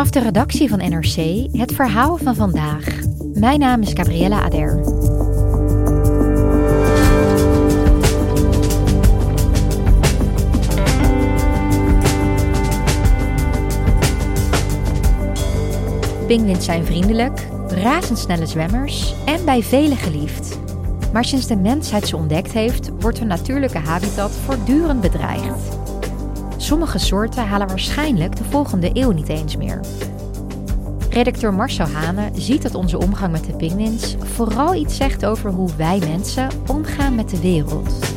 Vanaf de redactie van NRC het verhaal van vandaag. Mijn naam is Gabriella Ader. Pinguïns zijn vriendelijk, razendsnelle zwemmers en bij velen geliefd. Maar sinds de mensheid ze ontdekt heeft, wordt hun natuurlijke habitat voortdurend bedreigd. Sommige soorten halen waarschijnlijk de volgende eeuw niet eens meer. Redacteur Marcel Hane ziet dat onze omgang met de pinguïns vooral iets zegt over hoe wij mensen omgaan met de wereld.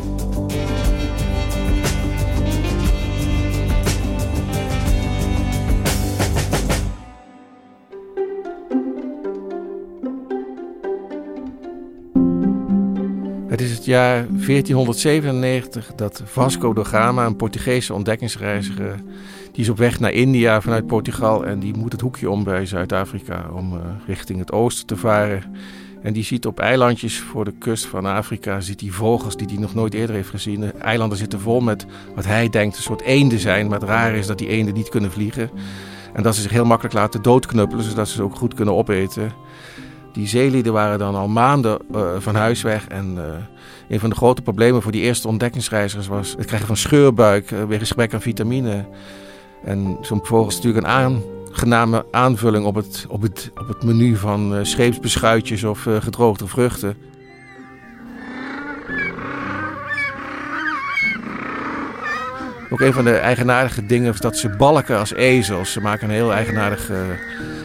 Het jaar 1497 dat Vasco da Gama, een Portugese ontdekkingsreiziger, die is op weg naar India vanuit Portugal en die moet het hoekje om bij Zuid-Afrika om richting het oosten te varen. En die ziet op eilandjes voor de kust van Afrika ziet hij vogels die hij nog nooit eerder heeft gezien. De eilanden zitten vol met wat hij denkt een soort eenden zijn, maar het rare is dat die eenden niet kunnen vliegen. En dat ze zich heel makkelijk laten doodknuppelen, zodat ze ze ook goed kunnen opeten. Die zeelieden waren dan al maanden uh, van huis weg. En uh, een van de grote problemen voor die eerste ontdekkingsreizigers was het krijgen van scheurbuik uh, wegens gebrek aan vitamine. En zo'n vogel is natuurlijk een aangename aanvulling op het, op het, op het menu van scheepsbeschuitjes of gedroogde vruchten. Ook een van de eigenaardige dingen is dat ze balken als ezels. Ze maken een heel eigenaardig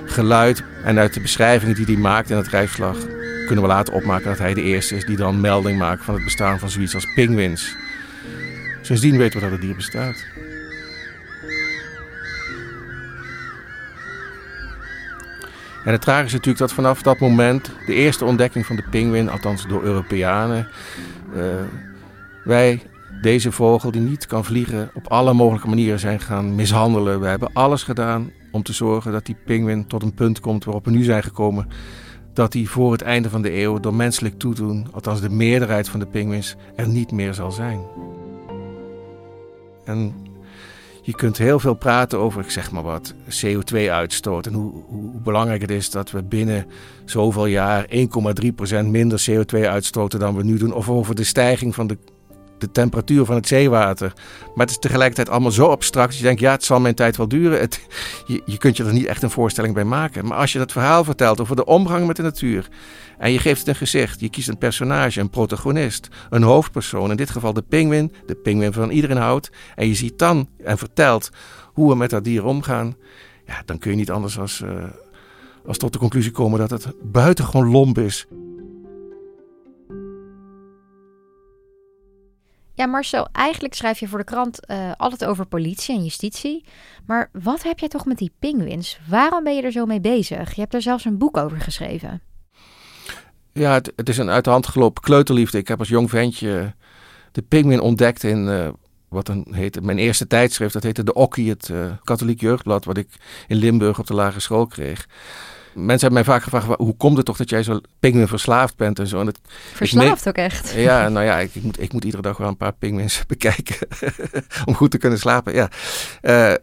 geluid. En uit de beschrijvingen die hij maakt in het rijfslag kunnen we later opmaken dat hij de eerste is die dan melding maakt van het bestaan van zoiets als pinguïns. Sindsdien weten we dat het dier bestaat. En het tragische is natuurlijk dat vanaf dat moment, de eerste ontdekking van de pinguïn, althans door Europeanen, uh, wij deze vogel die niet kan vliegen op alle mogelijke manieren zijn gaan mishandelen. We hebben alles gedaan om te zorgen dat die pinguïn tot een punt komt waarop we nu zijn gekomen. Dat hij voor het einde van de eeuw door menselijk toedoen, althans de meerderheid van de pinguïns, er niet meer zal zijn. En je kunt heel veel praten over, ik zeg maar wat, CO2-uitstoot. En hoe, hoe, belangrijk het is dat we binnen zoveel jaar 1,3% minder CO2 uitstoten dan we nu doen. Of over de stijging van de de temperatuur van het zeewater. Maar het is tegelijkertijd allemaal zo abstract. Dat je denkt, ja, het zal mijn tijd wel duren. Je, je kunt je er niet echt een voorstelling bij maken. Maar als je dat verhaal vertelt over de omgang met de natuur. En je geeft het een gezicht. Je kiest een personage, een protagonist, een hoofdpersoon. In dit geval de pinguïn, de pinguïn van iedereen houdt. En je ziet dan en vertelt hoe we met dat dier omgaan. Ja, dan kun je niet anders als, uh, als tot de conclusie komen dat het buitengewoon lomp is. Ja, Marcel, eigenlijk schrijf je voor de krant uh, altijd over politie en justitie. Maar wat heb jij toch met die pinguïns? Waarom ben je er zo mee bezig? Je hebt er zelfs een boek over geschreven. Ja, het, is een uit de hand gelopen kleuterliefde. Ik heb als jong ventje de pinguïn ontdekt in uh, wat dan heette, mijn eerste tijdschrift. Dat heette De Okkie, het uh, katholiek jeugdblad, wat ik in Limburg op de lagere school kreeg mensen hebben mij vaak gevraagd, hoe komt het toch dat jij zo pinguïn verslaafd bent en zo. En het, verslaafd ook echt? Ja, nou ja, ik, ik, moet, ik moet iedere dag wel een paar pinguïns bekijken om goed te kunnen slapen. Ja. Uh,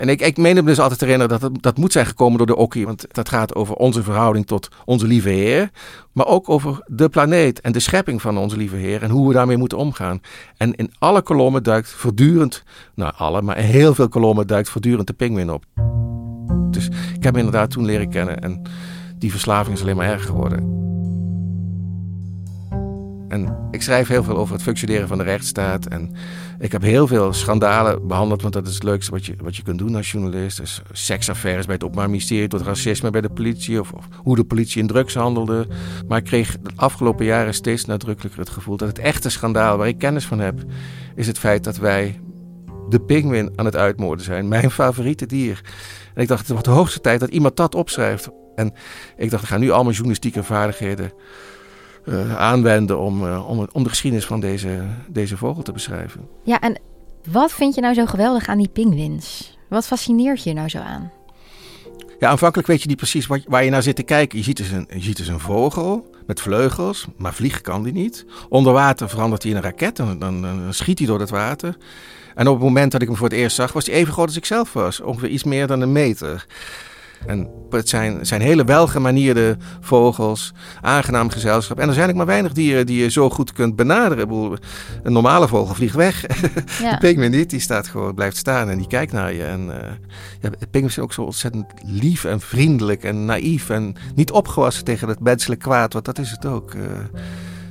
en ik, ik meen hem dus altijd te herinneren dat het, dat moet zijn gekomen door de Okkie. Want dat gaat over onze verhouding tot onze lieve Heer. Maar ook over de planeet en de schepping van onze lieve Heer. En hoe we daarmee moeten omgaan. En in alle kolommen duikt voortdurend, nou alle, maar in heel veel kolommen duikt voortdurend de pinguïn op. Ik heb hem inderdaad toen leren kennen en die verslaving is alleen maar erger geworden. En ik schrijf heel veel over het functioneren van de rechtsstaat. En ik heb heel veel schandalen behandeld, want dat is het leukste wat je, wat je kunt doen als journalist. Dus seksaffaires bij het Openbaar Ministerie, tot racisme bij de politie of, of, hoe de politie in drugs handelde. Maar ik kreeg de afgelopen jaren steeds nadrukkelijker het gevoel dat het echte schandaal waar ik kennis van heb, is het feit dat wij de pinguïn aan het uitmoorden zijn. Mijn favoriete dier. En ik dacht, het wordt de hoogste tijd dat iemand dat opschrijft. En ik dacht, ik ga nu al mijn journalistieke vaardigheden uh, aanwenden om, om, om, de geschiedenis van deze, deze vogel te beschrijven. Ja, en wat vind je nou zo geweldig aan die pinguïns? Wat fascineert je nou zo aan? Ja, aanvankelijk weet je niet precies wat, waar je naar zit te kijken. Je ziet, dus een, je ziet dus een vogel met vleugels, maar vliegen kan die niet. Onder water verandert hij in een raket en dan, dan, schiet hij door het water. En op het moment dat ik hem voor het eerst zag, was hij even groot als ik zelf was. Ongeveer iets meer dan een meter. En het zijn, zijn hele welgemanierde vogels, aangenaam gezelschap. En er zijn ook maar weinig dieren die je zo goed kunt benaderen. Een normale vogel vliegt weg. Ja. De niet, die staat gewoon, blijft staan en die kijkt naar je. En uh, ja, pinguïns zijn ook zo ontzettend lief en vriendelijk en naïef. En niet opgewassen tegen het menselijk kwaad, want dat is het ook. Uh,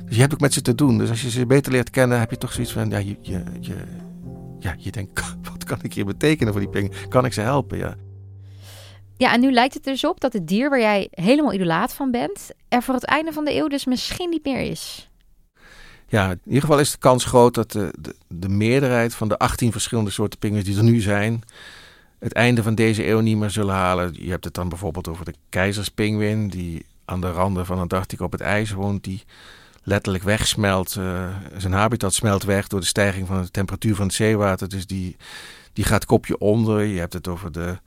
dus je hebt ook met ze te doen. Dus als je ze beter leert kennen, heb je toch zoiets van, ja, je, je, je, ja, je denkt, wat kan ik hier betekenen voor die pinguïn? Kan ik ze helpen, ja. Ja, en nu lijkt het dus op dat het dier waar jij helemaal idolaat van bent, er voor het einde van de eeuw dus misschien niet meer is. Ja, in ieder geval is de kans groot dat de, de, de meerderheid van de 18 verschillende soorten pinguïns die er nu zijn, het einde van deze eeuw niet meer zullen halen. Je hebt het dan bijvoorbeeld over de keizerspinguïn, die aan de randen van Antarctica op het ijs woont, die letterlijk wegsmelt. Uh, zijn habitat smelt weg door de stijging van de temperatuur van het zeewater. Dus die, die gaat kopje onder. Je hebt het over de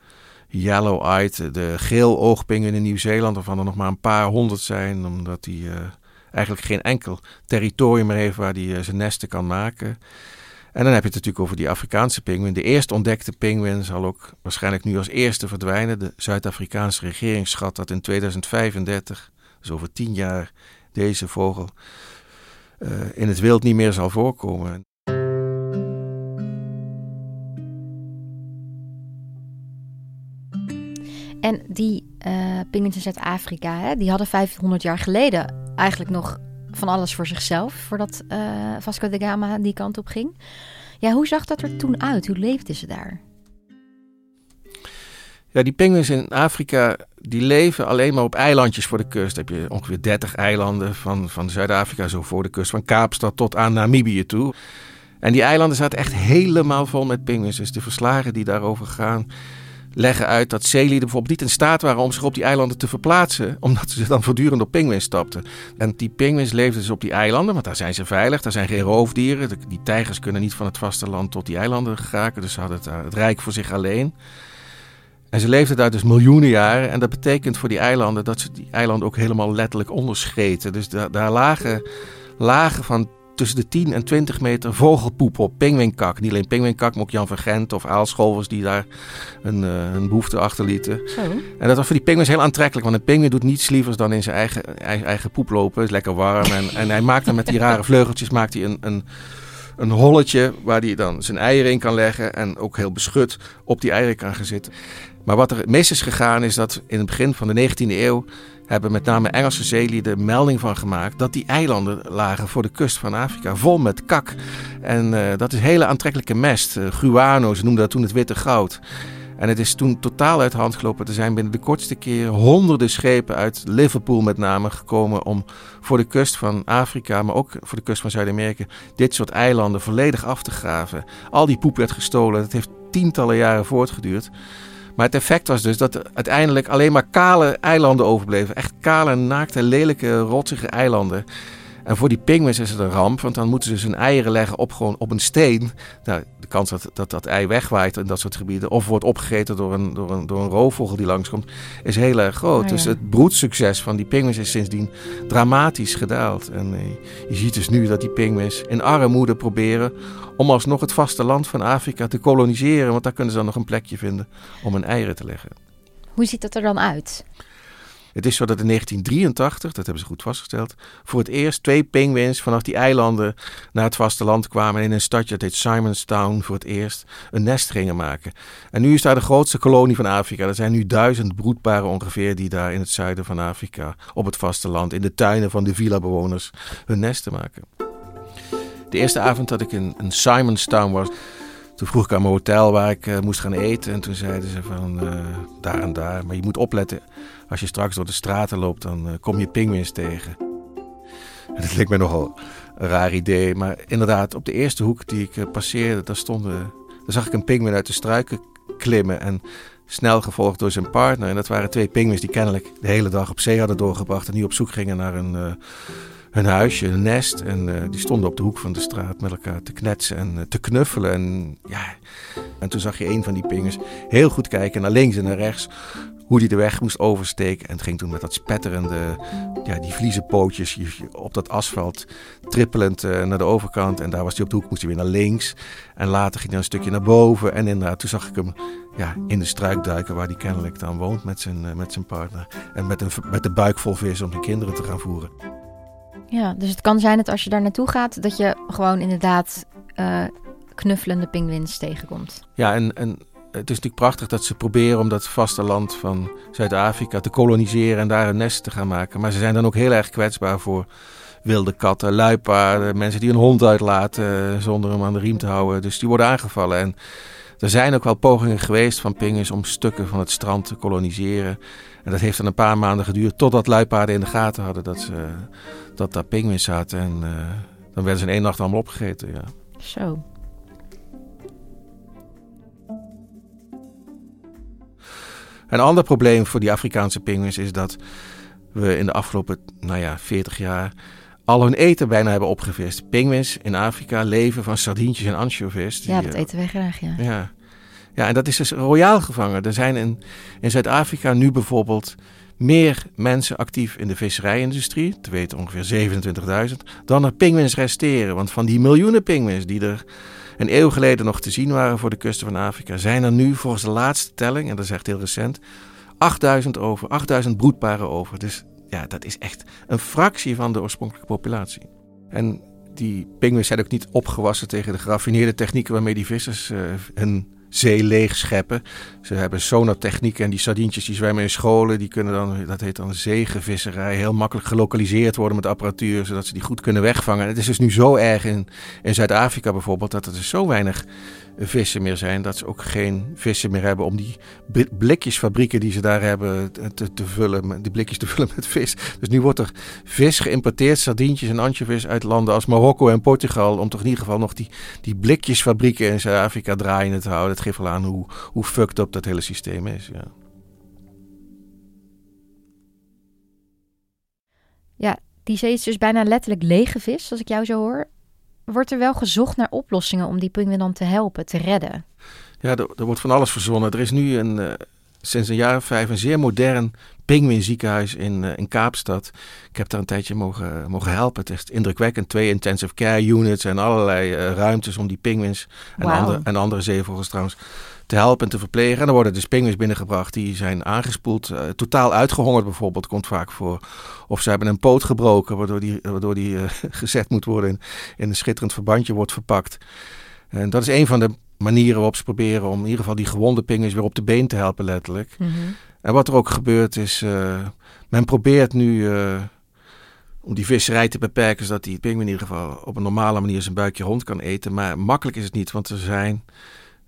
yellow-eyed, de geel-oogpingen in Nieuw-Zeeland, waarvan er nog maar een paar honderd zijn, omdat die uh, eigenlijk geen enkel territorium meer heeft waar die uh, zijn nesten kan maken. En dan heb je het natuurlijk over die Afrikaanse pinguïn. De eerst ontdekte pinguïn zal ook waarschijnlijk nu als eerste verdwijnen. De Zuid-Afrikaanse regering schat dat in 2035, dus over tien jaar, deze vogel uh, in het wild niet meer zal voorkomen. En die uh, pinguïns in Zuid-Afrika, die hadden 500 jaar geleden eigenlijk nog van alles voor zichzelf, voordat uh, Vasco da Gama die kant op ging. Ja, hoe zag dat er toen uit? Hoe leefden ze daar? Ja, die pinguïns in Afrika, die leven alleen maar op eilandjes voor de kust. Dan heb je ongeveer 30 eilanden van, van Zuid-Afrika, zo voor de kust, van Kaapstad tot aan Namibië toe. En die eilanden zaten echt helemaal vol met pinguïns. Dus de verslagen die daarover gaan, leggen uit dat zeelieden bijvoorbeeld niet in staat waren om zich op die eilanden te verplaatsen, omdat ze dan voortdurend op pinguïns stapten. En die pinguïns leefden dus op die eilanden, want daar zijn ze veilig, daar zijn geen roofdieren. Die tijgers kunnen niet van het vasteland tot die eilanden geraken, dus ze hadden het, het rijk voor zich alleen. En ze leefden daar dus miljoenen jaren. En dat betekent voor die eilanden dat ze die eilanden ook helemaal letterlijk onderscheten. Dus daar lagen lagen van tussen de 10 en 20 meter vogelpoep op. Pingwinkak. Niet alleen pingwinkak, maar ook Jan van Gent of aalscholvers die daar een, uh, een behoefte achterlieten. En dat was voor die pinguïns heel aantrekkelijk. Want een pinguïn doet niets lievers dan in zijn eigen, eigen, eigen poep lopen. Het is lekker warm. En, en hij maakt dan met die rare vleugeltjes maakt hij een, een, een holletje waar hij dan zijn eieren in kan leggen. En ook heel beschut op die eieren kan gaan zitten. Maar wat er mis is gegaan is dat in het begin van de 19e eeuw hebben met name Engelse zeelieden melding van gemaakt dat die eilanden lagen voor de kust van Afrika, vol met kak. En uh, dat is hele aantrekkelijke mest. Uh, guano, ze noemden dat toen het witte goud. En het is toen totaal uit de hand gelopen. Er zijn binnen de kortste keer honderden schepen uit Liverpool met name gekomen om voor de kust van Afrika, maar ook voor de kust van Zuid-Amerika, dit soort eilanden volledig af te graven. Al die poep werd gestolen. Het heeft tientallen jaren voortgeduurd. Maar het effect was dus dat uiteindelijk alleen maar kale eilanden overbleven. Echt kale, naakte, lelijke, rotsige eilanden. En voor die pinguïns is het een ramp, want dan moeten ze dus hun eieren leggen op, gewoon op een steen. Nou, de kans dat, dat dat ei wegwaait in dat soort gebieden, of wordt opgegeten door een, door een, door een roofvogel die langskomt, is heel erg groot. Oh, dus het broedsucces van die pinguïns is sindsdien dramatisch gedaald. En eh, je ziet dus nu dat die pinguïns in armoede proberen om alsnog het vasteland van Afrika te koloniseren, want daar kunnen ze dan nog een plekje vinden om hun eieren te leggen. Hoe ziet dat er dan uit? Het is zo dat in 1983, dat hebben ze goed vastgesteld, voor het eerst twee penguins vanaf die eilanden naar het vasteland kwamen en in een stadje, dat heet Simonstown, voor het eerst een nest gingen maken. En nu is daar de grootste kolonie van Afrika. Er zijn nu duizend broedparen ongeveer die daar in het zuiden van Afrika, op het vasteland, in de tuinen van de villa-bewoners, hun nesten maken. De eerste avond dat ik in, in Simonstown was, toen vroeg ik aan mijn hotel waar ik uh, moest gaan eten. En toen zeiden ze van uh, daar en daar. Maar je moet opletten, als je straks door de straten loopt, dan uh, kom je pinguïns tegen. En dat leek me nogal een raar idee. Maar inderdaad, op de eerste hoek die ik passeerde, daar, stonden, daar zag ik een pinguïn uit de struiken klimmen. En snel gevolgd door zijn partner. En dat waren twee pinguïns die kennelijk de hele dag op zee hadden doorgebracht. En nu op zoek gingen naar een hun huisje, een nest. En uh, die stonden op de hoek van de straat met elkaar te knetsen en uh, te knuffelen. En, ja. en toen zag je een van die pingers heel goed kijken naar links en naar rechts. Hoe die de weg moest oversteken. En het ging toen met dat spetterende, ja, die vliezen pootjes op dat asfalt. Trippelend uh, naar de overkant. En daar was hij op de hoek, moest hij weer naar links. En later ging hij een stukje naar boven. En inderdaad, toen zag ik hem ja, in de struik duiken waar hij kennelijk dan woont met zijn, met zijn partner. En met, een, met de buik vol vis om zijn kinderen te gaan voeren. Ja, dus het kan zijn dat als je daar naartoe gaat, dat je gewoon inderdaad uh, knuffelende pinguïns tegenkomt. Ja, en, en het is natuurlijk prachtig dat ze proberen om dat vasteland van Zuid-Afrika te koloniseren en daar een nest te gaan maken. Maar ze zijn dan ook heel erg kwetsbaar voor wilde katten, luipaarden, mensen die een hond uitlaten zonder hem aan de riem te houden. Dus die worden aangevallen. En er zijn ook wel pogingen geweest van pinguïns om stukken van het strand te koloniseren. En dat heeft dan een paar maanden geduurd totdat luipaarden in de gaten hadden dat, ze, dat daar pinguïns zaten. En uh, dan werden ze in één nacht allemaal opgegeten. Ja. Zo. Een ander probleem voor die Afrikaanse pinguïns is dat we in de afgelopen nou ja, 40 jaar al hun eten bijna hebben opgevist. Pinguïns in Afrika leven van sardientjes en anchovies. ja, dat eten wij graag, ja. ja. Ja, en dat is dus royaal gevangen. Er zijn in, in Zuid-Afrika nu bijvoorbeeld meer mensen actief in de visserijindustrie, te weten ongeveer 27.000, dan er pinguïns resteren. Want van die miljoenen pinguïns die er een eeuw geleden nog te zien waren voor de kusten van Afrika, zijn er nu volgens de laatste telling, en dat is echt heel recent, 8000 over, 8000 broedparen over. Dus ja, dat is echt een fractie van de oorspronkelijke populatie. En die pinguïns zijn ook niet opgewassen tegen de geraffineerde technieken waarmee die vissers uh, hun zee leeg scheppen. Ze hebben sonartechnieken en die sardientjes die zwemmen in scholen, die kunnen dan, dat heet dan zeegevisserij, heel makkelijk gelokaliseerd worden met apparatuur, zodat ze die goed kunnen wegvangen. het is dus nu zo erg in, in Zuid-Afrika bijvoorbeeld, dat er dus zo weinig vissen meer zijn. Dat ze ook geen vissen meer hebben om die blikjesfabrieken die ze daar hebben te, te vullen. Die blikjes te vullen met vis. Dus nu wordt er vis geïmporteerd, sardientjes en anchovies uit landen als Marokko en Portugal. Om toch in ieder geval nog die, die blikjesfabrieken in Zuid-Afrika draaiende te houden. Dat geeft wel aan hoe, hoe fucked up dat hele systeem is. Ja. Ja, die zee is dus bijna letterlijk lege vis, als ik jou zo hoor wordt er wel gezocht naar oplossingen om die pinguïn dan te helpen, te redden? Ja, er, er, wordt van alles verzonnen. Er is nu een, uh, sinds een jaar of vijf een zeer modern pinguïnziekenhuis in, uh, in Kaapstad. Ik heb daar een tijdje mogen, mogen helpen. Het is indrukwekkend. Twee intensive care units en allerlei uh, ruimtes om die pinguïns en, wow. andere, en andere zeevogels trouwens te helpen en te verplegen. En dan worden dus pinguïns binnengebracht die zijn aangespoeld. Uh, totaal uitgehongerd bijvoorbeeld komt vaak voor. Of ze hebben een poot gebroken waardoor die, waardoor die uh, gezet moet worden in, in een schitterend verbandje wordt verpakt. En dat is een van de manieren waarop ze proberen om in ieder geval die gewonde pinguïns weer op de been te helpen letterlijk. Mm -hmm. En wat er ook gebeurt is, uh, men probeert nu om die visserij te beperken, zodat die pinguïn in ieder geval op een normale manier zijn buikje rond kan eten. Maar makkelijk is het niet, want er zijn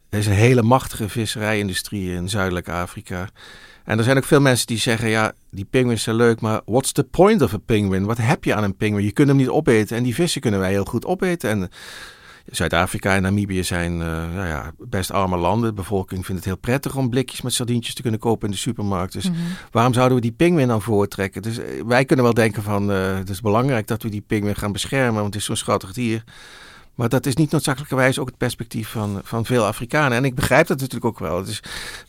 er is een hele machtige visserijindustrie in Zuidelijk Afrika. En er zijn ook veel mensen die zeggen: ja, die pinguïns zijn leuk, maar what's the point of a penguin? Wat heb je aan een pinguïn? Je kunt hem niet opeten en die vissen kunnen wij heel goed opeten. En Zuid-Afrika en Namibië zijn uh, nou ja, best arme landen. De bevolking vindt het heel prettig om blikjes met sardientjes te kunnen kopen in de supermarkt. Dus mm -hmm. waarom zouden we die pinguïn dan voortrekken? Dus uh, wij kunnen wel denken van uh, het is belangrijk dat we die pinguïn gaan beschermen, want het is zo'n schattig dier. Maar dat is niet noodzakelijkerwijs ook het perspectief van, van veel Afrikanen. En ik begrijp dat natuurlijk ook wel. Het is,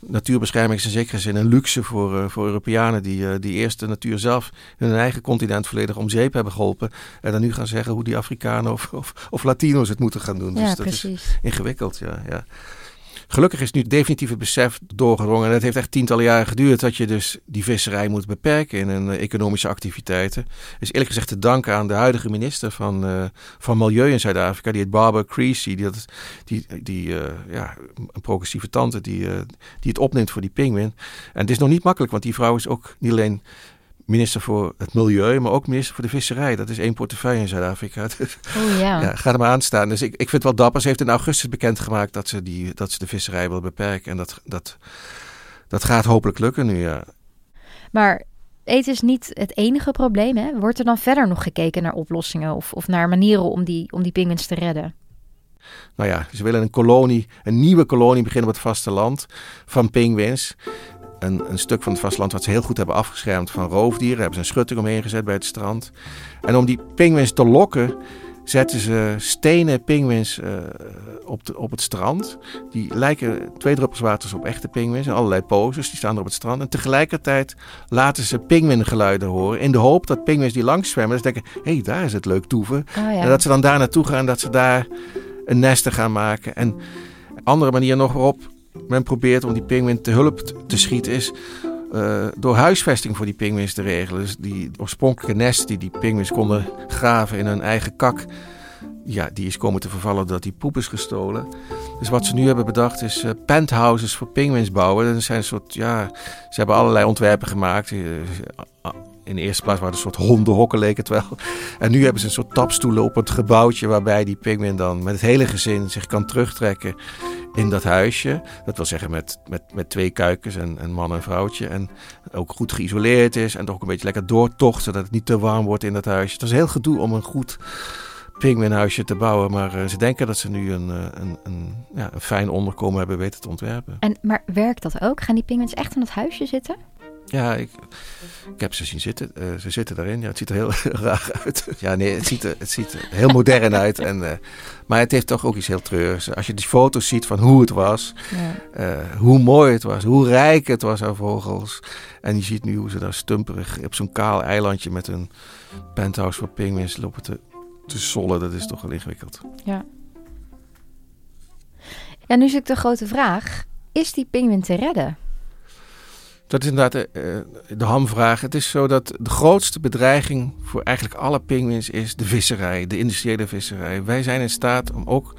natuurbescherming is in zekere zin een luxe voor, uh, voor Europeanen die, uh, die eerst de natuur zelf in hun eigen continent volledig om zeep hebben geholpen. En dan nu gaan zeggen hoe die Afrikanen of, of, of Latino's het moeten gaan doen. Ja, dus dat precies. is ingewikkeld, ja. ja. Gelukkig is nu het besef doorgedrongen. En het heeft echt tientallen jaren geduurd dat je dus die visserij moet beperken in een, economische activiteiten. is eerlijk gezegd te danken aan de huidige minister van, uh, van Milieu in Zuid-Afrika. Die heet Barbara Creasy. Die, die, die ja, een progressieve tante die, die het opneemt voor die pinguïn. En het is nog niet makkelijk, want die vrouw is ook niet alleen minister voor het milieu, maar ook minister voor de visserij. Dat is één portefeuille in Zuid-Afrika. Dus, oh ja. ja. Ga er maar aan staan. Dus ik, ik vind het wel dapper. Ze heeft in augustus bekendgemaakt dat ze, die, dat ze de visserij wil beperken. En dat, dat, dat gaat hopelijk lukken nu, ja. Maar eten is niet het enige probleem, hè? Wordt er dan verder nog gekeken naar oplossingen of, of naar manieren om die, om die pinguïns te redden? Nou ja, ze willen een kolonie, een nieuwe kolonie beginnen op het vasteland van pinguïns een, een stuk van het vasteland wat ze heel goed hebben afgeschermd van roofdieren. hebben ze een schutting omheen gezet bij het strand. En om die pinguïns te lokken, zetten ze stenen pinguïns uh, op, op het strand. Die lijken twee druppels water op echte pinguïns. En allerlei poses, die staan er op het strand. En tegelijkertijd laten ze pinguïngeluiden horen. In de hoop dat pinguïns die langs zwemmen, dus denken... hé, hey, daar is het leuk toeven. Oh, ja. En dat ze dan daar naartoe gaan dat ze daar een nest gaan maken. En andere manier nog waarop men probeert om die pinguïn te hulp te schieten is uh, door huisvesting voor die pinguïns te regelen. Dus die oorspronkelijke nest die die pinguïns konden graven in hun eigen kak, ja, die is komen te vervallen doordat die poep is gestolen. Dus wat ze nu hebben bedacht is uh, penthouses voor pinguïns bouwen. Dat zijn een soort, ja, ze hebben allerlei ontwerpen gemaakt. Uh, in de eerste plaats waren het een soort hondenhokken, leek het wel. En nu hebben ze een soort tapstoelen op het gebouwtje... waarbij die pinguïn dan met het hele gezin zich kan terugtrekken in dat huisje. Dat wil zeggen met, met, met twee kuikens en een man en vrouwtje. En ook goed geïsoleerd is en toch ook een beetje lekker doortocht... zodat het niet te warm wordt in dat huisje. Het is heel gedoe om een goed pinguïnhuisje te bouwen. Maar uh, ze denken dat ze nu een, uh, een, een, ja, een fijn onderkomen hebben weten te ontwerpen. En, maar werkt dat ook? Gaan die pinguïns echt in het huisje zitten? Ja, ik, ik heb ze zien zitten. Uh, ze zitten daarin. Ja, het ziet er heel raar uit. Ja, nee, het ziet er, het ziet er heel modern uit. En, uh, maar het heeft toch ook iets heel treurigs. Als je die foto's ziet van hoe het was, ja. uh, hoe mooi het was, hoe rijk het was aan vogels. En je ziet nu hoe ze daar stumperig op zo'n kaal eilandje met een penthouse voor pinguïns lopen te, te sollen. Dat is toch wel ingewikkeld. Ja. Ja, nu is ik de grote vraag. Is die pinguïn te redden? Dat is inderdaad de, eh, de hamvraag. Het is zo dat de grootste bedreiging voor eigenlijk alle pinguïns is de visserij, de industriële visserij. Wij zijn in staat om ook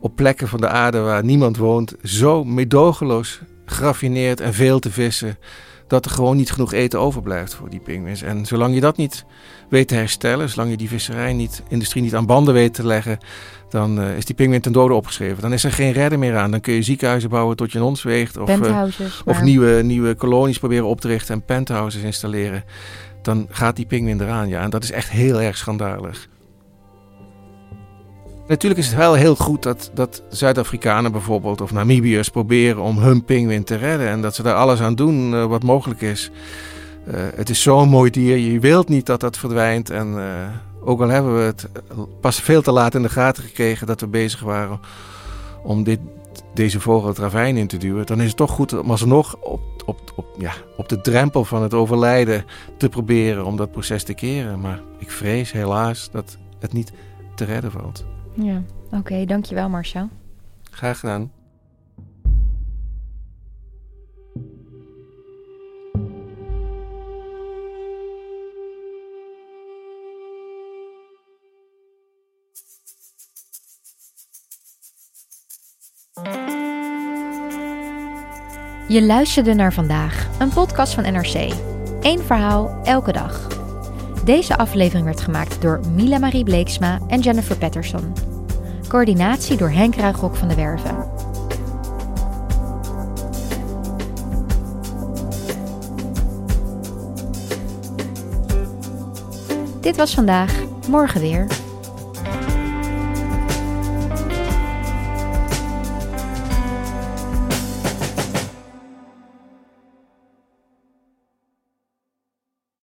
op plekken van de aarde waar niemand woont, zo medogeloos geraffineerd en veel te vissen, dat er gewoon niet genoeg eten overblijft voor die pinguïns. En zolang je dat niet weet te herstellen, zolang je die visserij niet, industrie niet aan banden weet te leggen, dan uh, is die pinguïn ten dode opgeschreven. Dan is er geen redder meer aan. Dan kun je ziekenhuizen bouwen tot je een ons weegt. Of, uh, of nieuwe, nieuwe kolonies proberen op te richten en penthouses installeren. Dan gaat die pinguïn eraan, ja. En dat is echt heel erg schandalig. Natuurlijk is het wel heel goed dat, dat Zuid-Afrikanen bijvoorbeeld of Namibiërs proberen om hun pinguïn te redden. En dat ze daar alles aan doen uh, wat mogelijk is. het is zo'n mooi dier. Je wilt niet dat dat verdwijnt. En ook al hebben we het pas veel te laat in de gaten gekregen dat we bezig waren om dit, deze vogel het ravijn in te duwen, dan is het toch goed om alsnog op, op, op, ja, op de drempel van het overlijden te proberen om dat proces te keren. Maar ik vrees helaas dat het niet te redden valt. Ja, oké, dankjewel Marcel. Graag gedaan. Je luisterde naar vandaag, een podcast van NRC. Eén verhaal, elke dag. Deze aflevering werd gemaakt door Mila Marie Bleeksma en Jennifer Patterson. Coördinatie door Henk Ruigrok van de Werven. Dit was vandaag, morgen weer.